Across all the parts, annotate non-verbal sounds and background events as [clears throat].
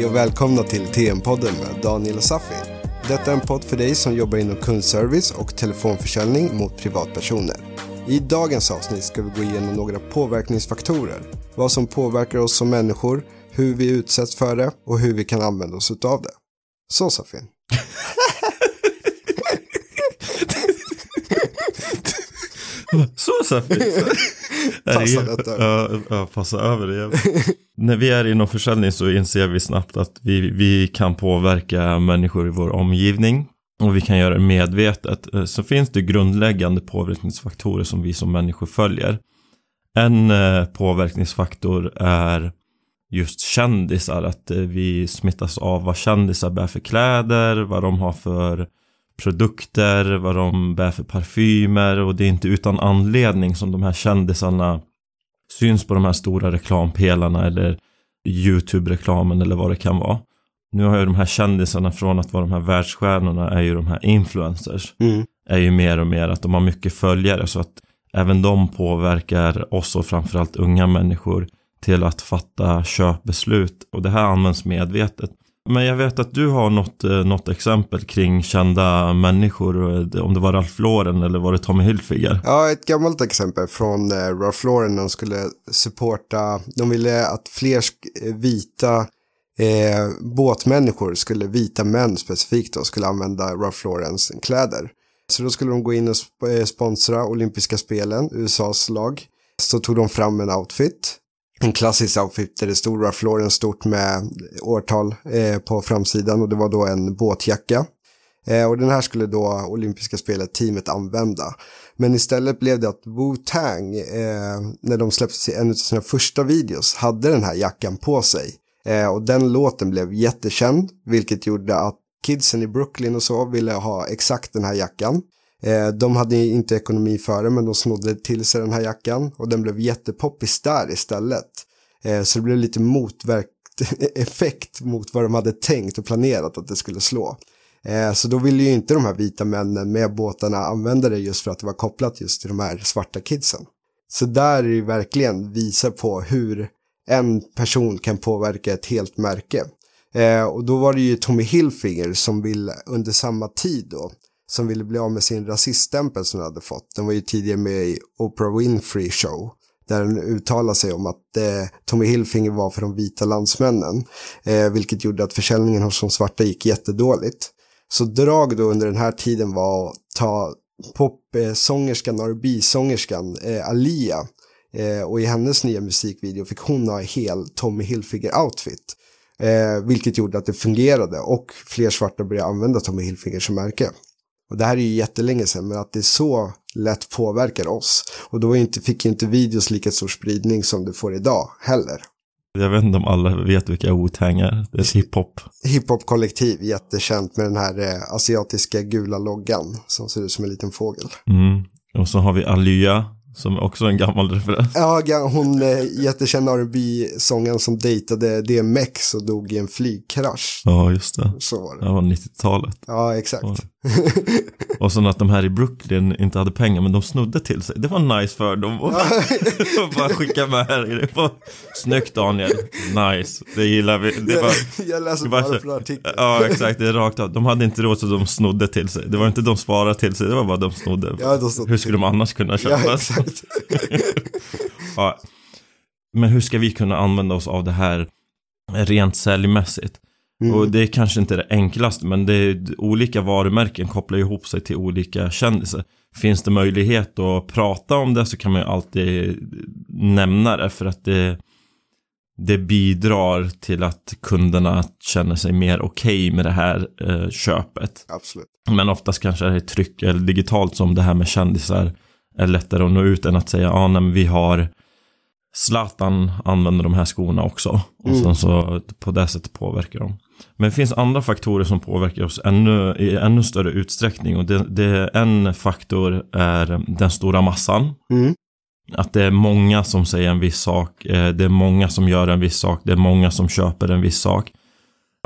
Hej och välkomna till TM-podden med Daniel och Safi. Detta är en podd för dig som jobbar inom kundservice och telefonförsäljning mot privatpersoner. I dagens avsnitt ska vi gå igenom några påverkningsfaktorer. Vad som påverkar oss som människor, hur vi utsätts för det och hur vi kan använda oss av det. Så Safin. [laughs] Så Safi. [laughs] [laughs] Passa detta. Ja, ja, passa över det. När vi är inom försäljning så inser vi snabbt att vi, vi kan påverka människor i vår omgivning. Och vi kan göra det medvetet. Eh, Så finns det grundläggande påverkningsfaktorer som vi som människor följer. En eh, påverkningsfaktor är just kändisar. Att eh, vi smittas av vad kändisar bär för kläder, vad de har för produkter, vad de bär för parfymer och det är inte utan anledning som de här kändisarna syns på de här stora reklampelarna eller YouTube-reklamen eller vad det kan vara. Nu har ju de här kändisarna från att vara de här världsstjärnorna är ju de här influencers. Mm. Är ju mer och mer att de har mycket följare så att även de påverkar oss och framförallt unga människor till att fatta köpbeslut och det här används medvetet. Men jag vet att du har något, eh, något exempel kring kända människor, eh, om det var Ralph Lauren eller var det Tommy Hilfiger? Ja, ett gammalt exempel från eh, Ralph Lauren. De skulle supporta, de ville att fler vita eh, båtmänniskor, skulle vita män specifikt då, skulle använda Ralph Laurens kläder. Så då skulle de gå in och sp- sponsra olympiska spelen, USAs lag. Så tog de fram en outfit. En klassisk outfit där det stod Ralph Lauren stort med årtal eh, på framsidan och det var då en båtjacka. Eh, och den här skulle då olympiska spelet teamet använda. Men istället blev det att Wu-Tang, eh, när de släppte en av sina första videos, hade den här jackan på sig. Eh, och den låten blev jättekänd, vilket gjorde att kidsen i Brooklyn och så ville ha exakt den här jackan. Eh, de hade inte ekonomi för det, men de snodde till sig den här jackan och den blev jättepoppis där istället. Eh, så det blev lite motverkt effekt [laughs] mot vad de hade tänkt och planerat att det skulle slå. Eh, så då ville ju inte de här vita männen med båtarna använda det just för att det var kopplat just till de här svarta kidsen. Så där är det verkligen visar på hur en person kan påverka ett helt märke. Och då var det ju Tommy Hilfiger som ville under samma tid då, som ville bli av med sin rasiststämpel som den hade fått. Den var ju tidigare med i Oprah Winfrey Show. Där den uttalade sig om att eh, Tommy Hilfinger var för de vita landsmännen. Eh, vilket gjorde att försäljningen hos de svarta gick jättedåligt. Så drag då under den här tiden var att ta popsångerskan, R&B-sångerskan eh, eh Alia. Eh, och i hennes nya musikvideo fick hon ha hel Tommy Hilfiger-outfit. Eh, vilket gjorde att det fungerade och fler svarta började använda Tommy Hilfiger som märke. Och det här är ju jättelänge sedan, men att det så lätt påverkar oss. Och då är inte, fick ju inte videos lika stor spridning som det får idag heller. Jag vet inte om alla vet vilka Wu-Tang är. Det är hiphop. Hiphop-kollektiv, jättekänt med den här eh, asiatiska gula loggan som ser ut som en liten fågel. Mm. Och så har vi Alya, som är också en gammal referens. Ja, hon eh, jättekänd R&B-sångaren som dejtade DMX och dog i en flygkrasch. Ja, just det. Så var det. Det var 90-talet. Ja, exakt. [laughs] Och sen att de här i Brooklyn inte hade pengar men de snodde till sig. Det var nice för dem. [laughs] Och [laughs] bara skicka med här. Det var snyggt Daniel. Nice. Det gillar vi. Det var, Jag läser bara från artikeln. ja exakt, det är rakt av. De hade inte råd så de snodde till sig. Det var inte de sparade till sig, det var bara de snodde. Ja, de snodde Hur skulle de annars kunna köpa? Ja, exakt. Ja. Men hur ska vi kunna använda oss av det här rent säljmässigt? Mm. Och det är kanske inte det enklaste, men det är, olika varumärken kopplar ihop sig till olika kändisar. Finns det möjlighet att prata om det så kan man ju alltid nämna det för att det, det bidrar till att kunderna känner sig mer okej med det här eh, köpet. Absolut. Men oftast kanske det är tryck eller digitalt som det här med kändisar är lättare att nå ut än att säga ja, nej, men vi har Zlatan använder de här skorna också. Och Mm. sen så på det sättet påverkar de. Men det finns andra faktorer som påverkar oss ännu, i ännu större utsträckning. Och det, det, en faktor är den stora massan. Mm. Att det är många som säger en viss sak. eh, Det är många som gör en viss sak. Det är många som köper en viss sak.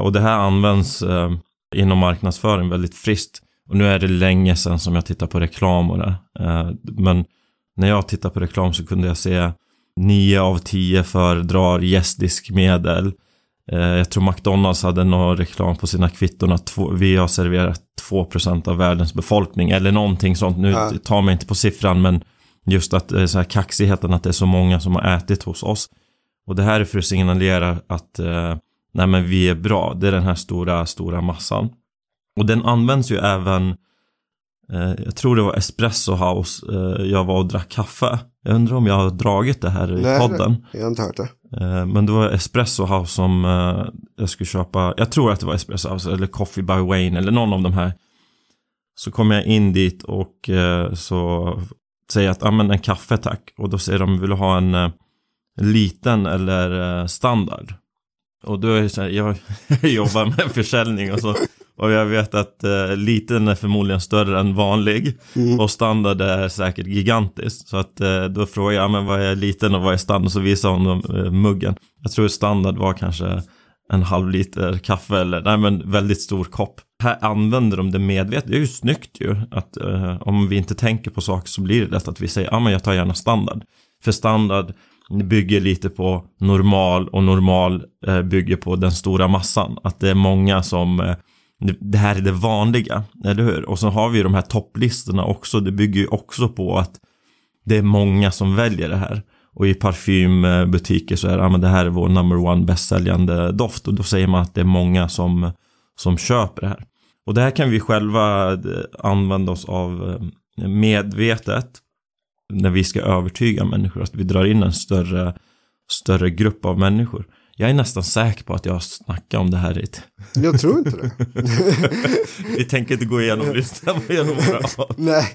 Och det här används eh, inom marknadsföring väldigt friskt. Och nu är det länge sedan som jag tittar på reklam och det. Eh, men när jag tittar på reklam så kunde jag se 9 av 10 föredrar gästdiskmedel. Eh, jag tror McDonalds hade någon reklam på sina kvitton att vi har serverat 2% av världens befolkning eller någonting sånt. Nu ja. tar mig inte på siffran men just att så här kaxigheten att det är så många som har ätit hos oss. Och det här är för att signalera att eh, nej men vi är bra. Det är den här stora, stora massan. Och den används ju även eh, jag tror det var Espresso House eh, jag var och drack kaffe. Jag undrar om jag har dragit det här i Nej, podden. jag har inte hört det. Eh, men det var Espresso House som eh, jag skulle köpa. Jag tror att det var Espresso House eller Coffee by Wayne eller någon av de här. Så kommer jag in dit och eh, så säger jag att, men en kaffe tack. Och då säger de, vill du ha en liten eller standard? Och då är det så här, jag, [laughs] jobbar med försäljning och så. Och jag vet att eh, liten är förmodligen större än vanlig. Mm. Och standard är säkert gigantiskt. Så att eh, då frågar jag, men vad är liten och vad är standard? Så visar hon eh, muggen. Jag tror standard var kanske en halv liter kaffe eller nej men väldigt stor kopp. Här använder de det medvetet. Det är ju snyggt ju. Att eh, om vi inte tänker på saker så blir det lätt att vi säger, ja men jag tar gärna standard. För standard bygger lite på normal och normal eh, bygger på den stora massan. Att det är många som eh, det här är det vanliga, eller hur? Och så har vi ju de här topplistorna också. Det bygger ju också på att det är många som väljer det här. Och i parfymbutiker så är det, ja men det här är vår number one bästsäljande doft. Och då säger man att det är många som, som köper det här. Och det här kan vi själva eh, använda oss av eh, medvetet när vi ska övertyga människor, att vi drar in en större, större grupp av människor. Jag är nästan säker på att jag har snackat om det här i Jag tror inte det. [laughs] vi tänker inte gå igenom listan genom våra [laughs] Nej.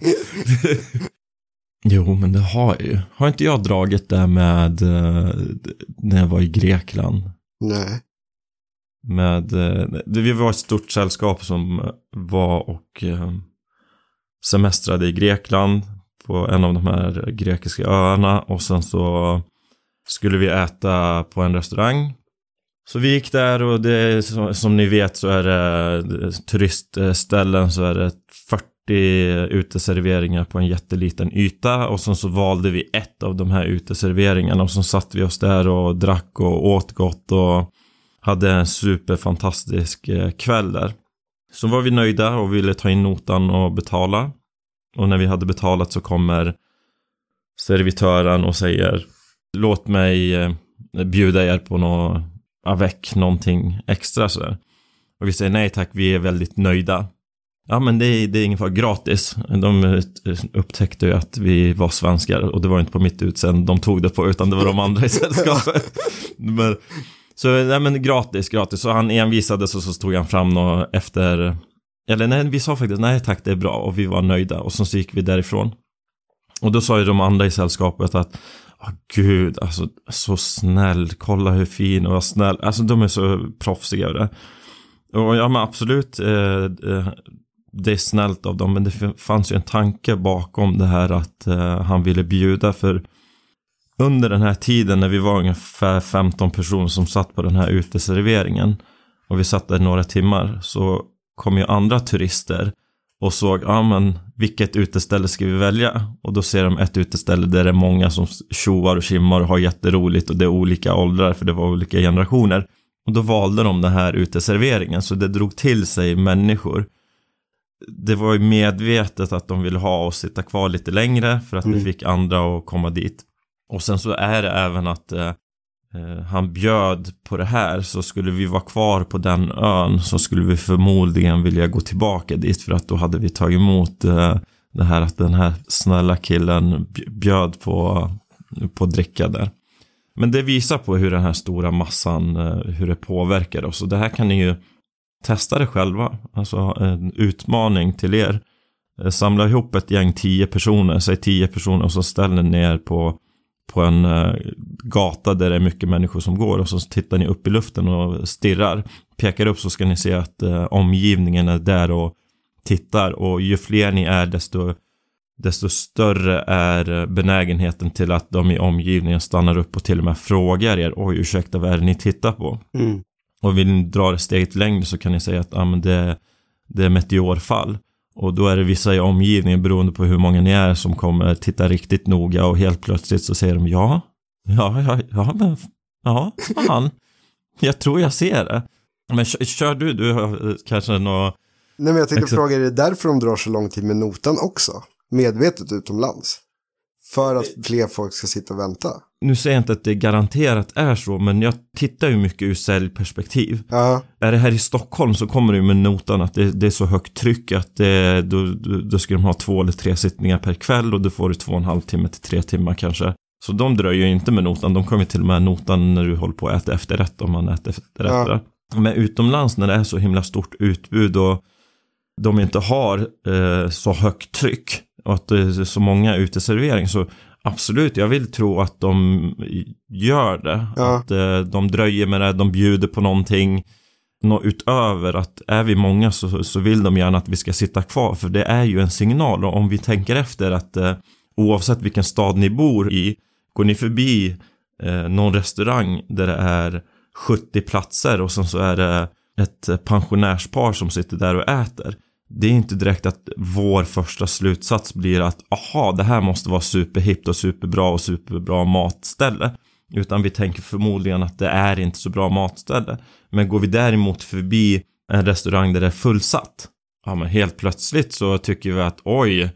jo, men det har jag ju. Har inte jag dragit det med uh, när jag var i Grekland? Nej. Med, uh, vi var ett stort sällskap som var och uh, semestrade i Grekland på en av de här grekiska öarna och sen så skulle vi äta på en restaurang. Så vi gick där och det som ni vet så är det turistställen så är det 40 uteserveringar på en jätteliten yta och sen så valde vi ett av de här uteserveringarna och så satt vi oss där och drack och åt gott och hade en superfantastisk eh, kväll där. Så var vi nöjda och ville ta in notan och betala. Och när vi hade betalat så kommer servitören och säger Låt mig eh, bjuda er på något avec, någonting extra sådär. Och vi säger nej tack, vi är väldigt nöjda. Ja men det är, det är ingen fara, gratis. De eh, upptäckte ju att vi var svenskar och det var inte på mitt utseende de tog det på utan det var de andra i sällskapet. [laughs] men, så nej men gratis, gratis. Så han envisades och så stod han fram och efter eller nej, vi sa faktiskt nej tack det är bra och vi var nöjda och så gick vi därifrån. Och då sa ju de andra i sällskapet att oh, gud, alltså så snäll, kolla hur fin och snäll, alltså de är så proffsiga över det. Och ja men absolut, eh, eh, det är snällt av dem, men det fanns ju en tanke bakom det här att eh, han ville bjuda för under den här tiden när vi var ungefär 15 personer som satt på den här uteserveringen och vi satt där några timmar så kom ju andra turister och såg, ja men vilket uteställe ska vi välja? Och då ser de ett uteställe där det är många som tjoar och kimmar och har jätteroligt och det är olika åldrar för det var olika generationer. Och då valde de den här uteserveringen så det drog till sig människor. Det var ju medvetet att de ville ha oss sitta kvar lite längre för att mm. det fick andra att komma dit. Och sen så är det även att eh, Eh, han bjöd på det här så skulle vi vara kvar på den ön så skulle vi förmodligen vilja gå tillbaka dit för att då hade vi tagit emot eh, det här att den här snälla killen bjöd på, på dricka där. Men det visar på hur den här stora massan, eh, hur det påverkar oss. Och det här kan ni ju testa det själva. Alltså en utmaning till er. Samla ihop ett gäng tio personer, säg tio personer och så ställer ni er på på en uh, gata där det är mycket människor som går och så tittar ni upp i luften och stirrar. Pekar upp så ska ni se att uh, omgivningen är där och tittar och ju fler ni är desto desto större är benägenheten till att de i omgivningen stannar upp och till och med frågar er oj ursäkta vad är det ni tittar på? Mm. Och vill ni dra det steget längre så kan ni säga att ah, men det, det är meteorfall. Och då är det vissa i omgivningen beroende på hur många ni är som kommer titta riktigt noga och helt plötsligt så säger de ja, ja, ja, ja, men ja, fan. Jag tror jag ser det. Men kör, kör du, du har kanske något... Nej men jag tänkte fråga, är det därför de drar så lång tid med notan också? Medvetet utomlands? För att fler folk ska sitta och vänta? Nu säger jag inte att det garanterat är så, men jag tittar ju mycket ur säljperspektiv. Ja, Är det här i Stockholm så kommer det ju med notan att det, det är så högt tryck att det, då, då, då ska de ha två eller tre sittningar per kväll och då får du två och en halv timme till tre timmar kanske. Så de dröjer ju inte med notan, de kommer till och med notan när du håller på att äta efterrätt om man äter efterrätt. Ja. Men utomlands när det är så himla stort utbud och de inte har eh, så högt tryck och att det är så många uteservering så absolut, jag vill tro att de gör det. Ja. Att eh, de dröjer med det, de bjuder på någonting. Nå utöver att är vi många så, så vill de gärna att vi ska sitta kvar för det är ju en signal och om vi tänker efter att eh, oavsett vilken stad ni bor i går ni förbi eh, någon restaurang där det är 70 platser och sen så är det ett pensionärspar som sitter där och äter. Det är inte direkt att vår första slutsats blir att aha, det här måste vara superhippt och superbra och superbra matställe. Utan vi tänker förmodligen att det är inte så bra matställe. Men går vi däremot förbi en restaurang där det är fullsatt. Ja men helt plötsligt så tycker vi att oj,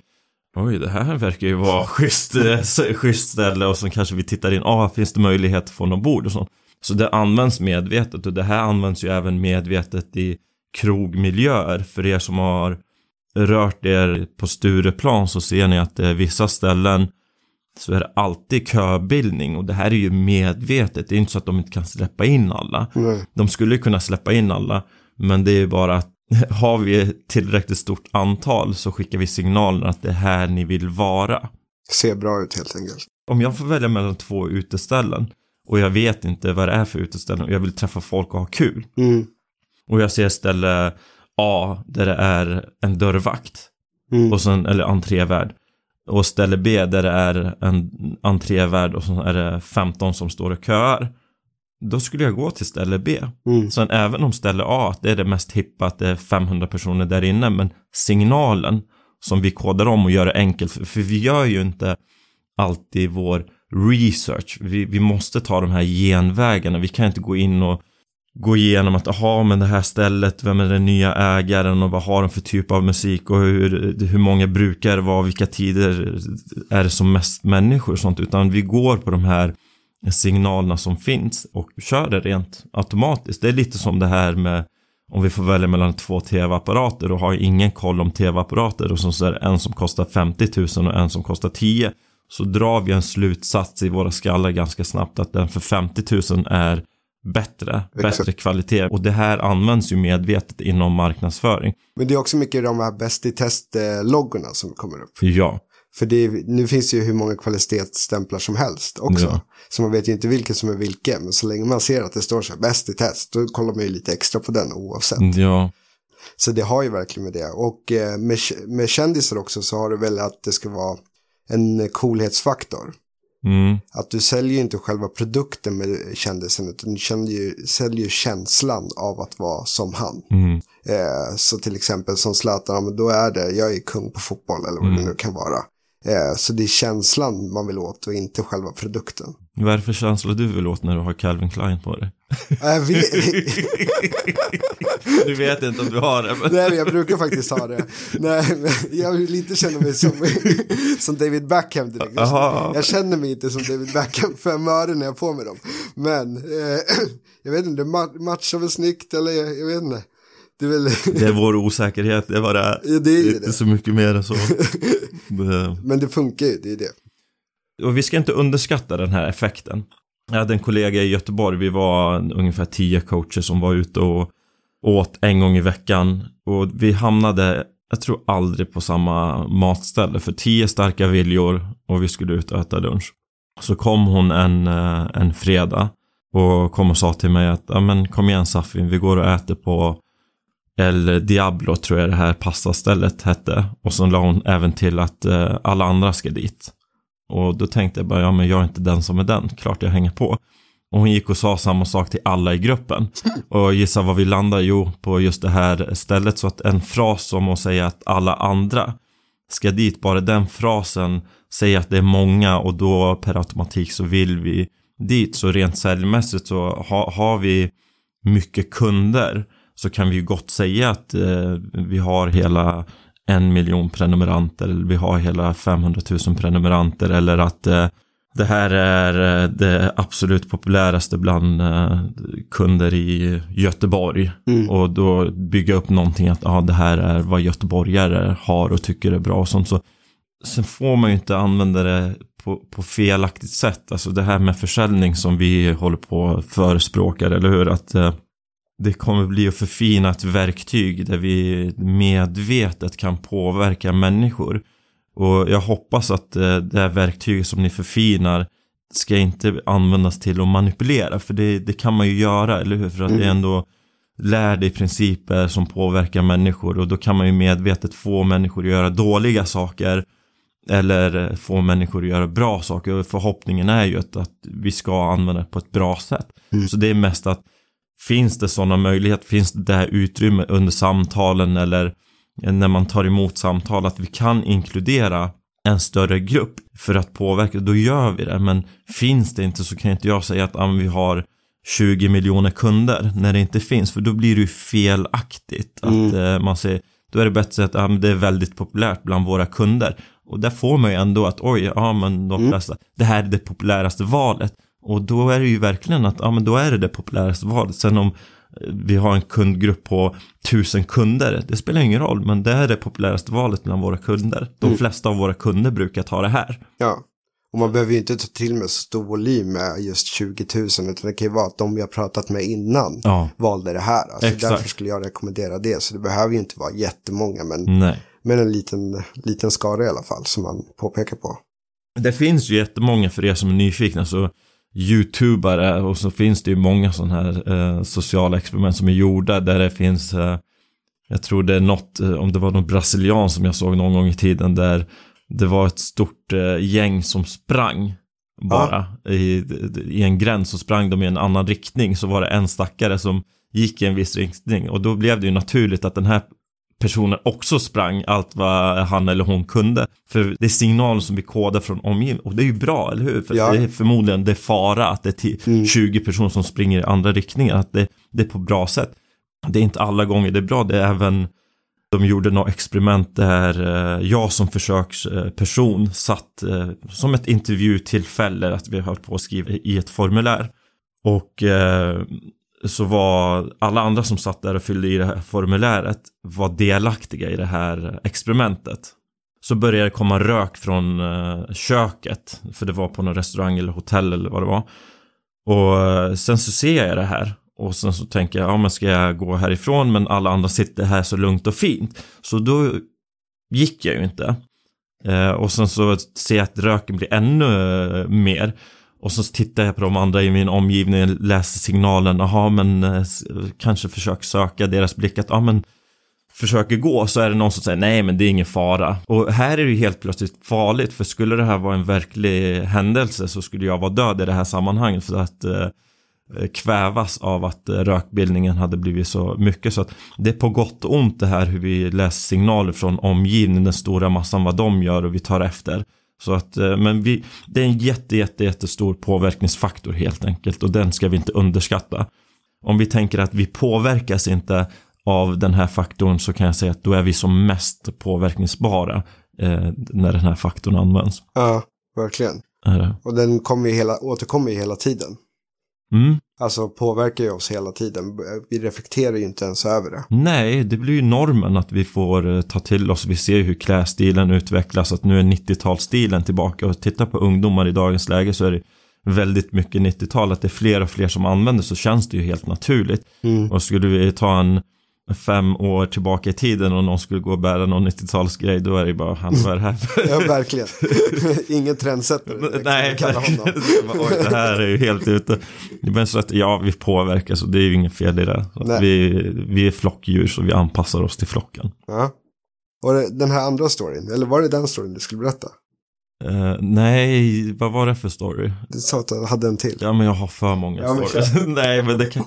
oj det här verkar ju vara schysst, eh, schysst ställe och så kanske vi tittar in, ah finns det möjlighet att få någon bord och sånt? Så det används medvetet och det här används ju även medvetet i krogmiljöer. För er som har rört er på Stureplan så ser ni att det är vissa ställen så är det alltid köbildning och det här är ju medvetet. Det är inte så att de inte kan släppa in alla. nej. De skulle kunna släppa in alla, men det är bara att [laughs] har vi tillräckligt stort antal så skickar vi signalen att det är här ni vill vara. Ser bra ut helt enkelt. Om jag får välja mellan två uteställen och jag vet inte vad det är för uteställen och jag vill träffa folk och ha kul. Mm. Och jag ser ställe A där det är en dörrvakt Mm. och sen, eller entrévärd. Och ställe B där det är en entrévärd och så är det 15 som står och köar. Då skulle jag gå till ställe B. Mm. Sen även om ställe A, det är det mest hippa, att det är 500 personer där inne, men signalen som vi kodar om och gör det enkelt, för, för vi gör ju inte alltid vår research. Vi, vi måste ta de här genvägarna, vi kan inte gå in och gå igenom att, aha, men det här stället, vem är den nya ägaren och vad har de för typ av musik och hur, hur många brukar det vara, vilka tider är det som mest människor och sånt, utan vi går på de här signalerna som finns och kör det rent automatiskt. Det är lite som det här med om vi får välja mellan två tv-apparater och har ingen koll om tv-apparater och så är det en som kostar 50 000 och en som kostar 10 så drar vi en slutsats i våra skallar ganska snabbt att den för 50 000 är bättre, Exakt. bättre kvalitet och det här används ju medvetet inom marknadsföring. Men det är också mycket de här bäst i test-loggorna som kommer upp. Ja, För det är, nu finns det ju hur många kvalitetsstämplar som helst också. Ja. Så man vet ju inte vilken som är vilken. Men så länge man ser att det står så här bäst i test, då kollar man ju lite extra på den oavsett. ja, Så det har ju verkligen med det. Och eh, med, med kändisar också så har det väl att det ska vara en coolhetsfaktor. Mm, Att du säljer inte själva produkten med kändisen utan du säljer ju känslan av att vara som han. mm, Eh, så till exempel som Zlatan, då är det, jag är kung på fotboll eller vad Mm. det nu kan vara. Eh, så det är känslan man vill åt och inte själva produkten. Vad är det för känsla du vill åt när du har Calvin Klein på dig? Vi, [laughs] Du vet inte om du har det, men... nej, jag brukar faktiskt ha det. Nej, jag lite känna mig som, som David Beckham direkt. Aha. Jag känner mig inte som David Beckham fem öre när jag får med dem. Men eh, [clears throat] jag vet inte, matchar väl snyggt eller jag, jag vet inte. Det är väl, Det är vår osäkerhet, det var det. Ja, det är inte det. så mycket mer än så. [laughs] Det- men det funkar ju, det är det. Och vi ska inte underskatta den här effekten. Jag hade en kollega i Göteborg, vi var ungefär tio coacher som var ute och åt en gång i veckan. Och vi hamnade, jag tror aldrig på samma matställe, för tio starka viljor och vi skulle ut och äta lunch. Så kom hon en, eh, en fredag och kom och sa till mig att, ja men kom igen Safin, vi går och äter på El Diablo tror jag det här pastastället hette. Och så la hon även till att eh, alla andra ska dit. Och då tänkte jag bara, ja men jag är inte den som är den, klart jag hänger på. Och hon gick och sa samma sak till alla i gruppen. Och gissa vad vi landar, jo, på just det här stället. Så att en fras som att säga att alla andra ska dit, bara den frasen säger att det är många och då per automatik så vill vi dit. Så rent säljmässigt så ha, har vi mycket kunder så kan vi ju gott säga att eh, vi har hela en miljon prenumeranter eller vi har hela 500 000 prenumeranter eller att eh, det här är eh, det absolut populäraste bland eh, kunder i Göteborg. Mm. Och då bygga upp någonting att ja, det här är vad göteborgare har och tycker är bra och sånt. Så, sen får man ju inte använda det på, på felaktigt sätt. Alltså det här med försäljning som vi håller på att förespråkar, eller hur? Att eh, det kommer bli att förfina ett verktyg där vi medvetet kan påverka människor. Och jag hoppas att eh, det här verktyget som ni förfinar ska inte användas till att manipulera. För det, det kan man ju göra, eller hur? För att mm. det är ändå lär dig principer som påverkar människor och då kan man ju medvetet få människor att göra dåliga saker eller få människor att göra bra saker och förhoppningen är ju att, att vi ska använda det på ett bra sätt. Mm. Så det är mest att finns det sådana möjligheter, finns det här utrymme under samtalen eller när man tar emot samtal att vi kan inkludera en större grupp för att påverka, då gör vi det. Men finns det inte så kan inte jag säga att ah, vi har 20 miljoner kunder när det inte finns, för då blir det ju felaktigt. Mm. Att eh, man säger, då är det bättre att ah, det är väldigt populärt bland våra kunder. Och där får man ju ändå att oj, ja men de mm. flesta, mm. det här är det populäraste valet. Och då är det ju verkligen att, ja men då är det det populäraste valet. Sen om vi har en kundgrupp på tusen kunder. Det spelar ingen roll, men det är det populäraste valet bland våra kunder. De mm. flesta av våra kunder brukar ta det här. Ja, och man behöver ju inte ta till med stor volym med just 20 000, utan det kan ju vara att de vi har pratat med innan ja. valde det här. Alltså därför skulle jag rekommendera det, så det behöver ju inte vara jättemånga, men, Nej. men en liten, liten skara i alla fall, som man påpekar på. Det finns ju jättemånga för er som är nyfikna, så YouTubare och så finns det ju många sådana här eh, sociala experiment som är gjorda där det finns eh, jag tror det är något, eh, om det var någon brasilian som jag såg någon gång i tiden där det var ett stort eh, gäng som sprang bara ja. i, i en gräns så sprang de i en annan riktning så var det en stackare som gick i en viss riktning och då blev det ju naturligt att den här personen också sprang allt vad han eller hon kunde. För det är signalen som vi kodar från omgivningen och det är ju bra, eller hur? För ja. det är förmodligen det fara att det är mm. 20 personer som springer i andra riktningar, att det, det är på bra sätt. Det är inte alla gånger det är bra, det är även de gjorde något experiment där eh, jag som försöksperson satt eh, som ett intervjutillfälle att vi höll på att skriva i ett formulär. Och eh, så var alla andra som satt där och fyllde i det här formuläret var delaktiga i det här experimentet. Så började det komma rök från eh, köket, för det var på någon restaurang eller hotell eller vad det var. Och eh, sen så ser jag det här och sen så tänker jag, ja men ska jag gå härifrån men alla andra sitter här så lugnt och fint. Så då gick jag ju inte. Eh, och sen så ser jag att röken blir ännu mer. Och så tittar jag på de andra i min omgivning, läser signalen, jaha men eh, kanske försök söka deras blick att, ja men försöker gå så är det någon som säger nej men det är ingen fara. Och här är det ju helt plötsligt farligt för skulle det här vara en verklig händelse så skulle jag vara död i det här sammanhanget för att eh, kvävas av att eh, rökbildningen hade blivit så mycket. Så att det är på gott och ont det här hur vi läser signaler från omgivningen, den stora massan vad de gör och vi tar efter. Så att, eh, men vi, det är en jätte, jätte, jättestor påverkningsfaktor helt enkelt och den ska vi inte underskatta. Om vi tänker att vi påverkas inte av den här faktorn så kan jag säga att då är vi som mest påverkningsbara eh, när den här faktorn används. Ja, verkligen. Och den kommer ju hela, återkommer ju hela tiden. Mm. Alltså påverkar ju oss hela tiden. Vi reflekterar ju inte ens över det. Nej, det blir ju normen att vi får eh, ta till oss. Vi ser hur klädstilen utvecklas. Att nu är 90-talsstilen tillbaka. Och titta på ungdomar i dagens läge så är det väldigt mycket 90-tal. Att det är fler och fler som använder så känns det ju helt naturligt. Mm. Och skulle vi ta en fem år tillbaka i tiden och någon skulle gå och bära någon 90-talsgrej då är det bara han det här. [laughs] Ja verkligen. [laughs] Ingen trendsättare Nej [laughs] Oj, det här är ju helt ute. Men så att ja vi påverkas och det är ju inget fel i det. Vi, vi är flockdjur så vi anpassar oss till flocken. Ja. Var det den här andra storyn? Eller var det den storyn du skulle berätta? Uh, nej, vad var det för story? Du sa att du hade en till. Ja, men jag har för många ja, stories. nej, men det kan...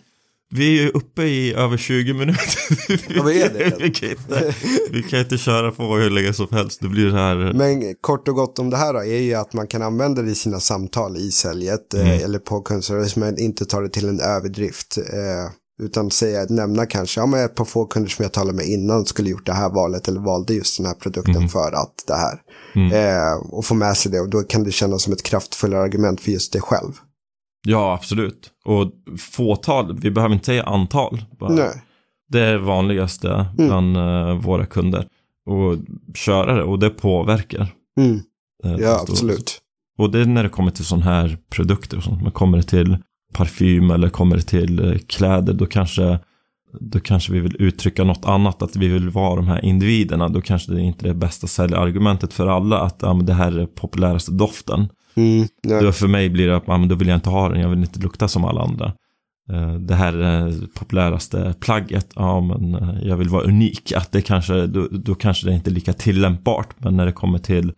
Vi är ju uppe i över 20 minuter. Ja, vad är det? [laughs] vi, kan inte, vi kan inte köra på hur länge som helst. Det blir det här. Men kort och gott om det här då, är ju att man kan använda det i sina samtal i säljet eh, mm. eller på kundservice men inte ta det till en överdrift. Eh, Utan säga, nämna kanske, ja men ett par få kunder som jag talade med innan skulle gjort det här valet eller valde just den här produkten Mm. för att det här. Mm. Eh, och få med sig det och då kan det kännas som ett kraftfullare argument för just det själv. Ja, absolut. Och fåtal, vi behöver inte säga antal. Bara. Nej. Det är vanligaste Mm. bland eh, våra kunder. Och köra det, och det påverkar. Mm. eh, Ja, absolut. Och det är när det kommer till sådana här produkter och sånt. Men kommer det till parfym eller kommer det till eh, kläder, då kanske, då kanske vi vill uttrycka något annat. Att vi vill vara de här individerna. Då kanske det inte är det bästa säljargumentet för alla. Att ja, det här är populäraste doften. Mm. Då för mig blir det att men då vill jag inte ha den. Jag vill inte lukta som alla andra. Eh, Det här det populäraste plagget. Ja, men eh, jag vill vara unik. Att det kanske, då, då kanske det inte är lika tillämpbart. Men när det kommer till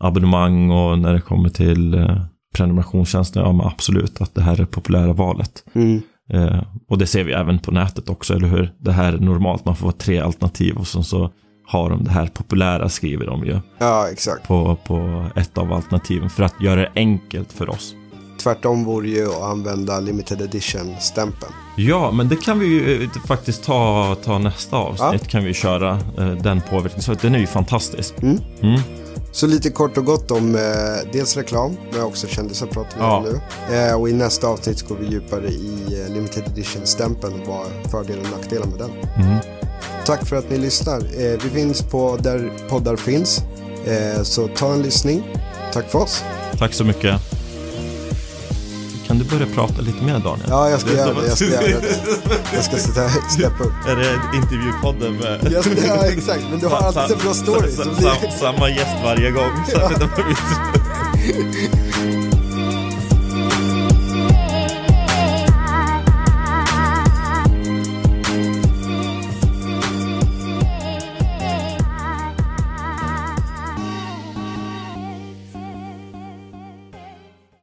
abonnemang och när det kommer till eh, prenumerationstjänster, ja men absolut att det här är det populära valet. Mm. Eh, och det ser vi även på nätet också, eller hur? Det här är normalt, man får tre alternativ och så, så har de det här populära skriver de ju ja, exakt. på, på ett av alternativen för att göra det enkelt för oss. Tvärtom vore ju att använda limited edition-stämpeln. Ja, men det kan vi ju eh, faktiskt ta, ta nästa avsnitt. Kan vi köra eh, den påverkan. Så den är ju fantastisk. Mm. Mm. Så lite kort och gott om eh, dels reklam, men också kändisar pratar vi Ja. om nu. Eh, och i nästa avsnitt går vi djupare i eh, limited edition-stämpeln och vad fördelar och nackdelar med den. Mm. Tack för att ni lyssnar. Eh, vi finns på där poddar finns. Eh, så ta en lyssning. Tack för oss. Tack så mycket. Kan du börja prata lite mer Daniel? Ja, jag ska göra det. Jag ska göra det. Jag ska sätta, steppa upp. Är det intervjupodden med... Jag ska, ja, exakt. Men du har alltid så bra stories. Sam- Samma gäst varje gång. [laughs]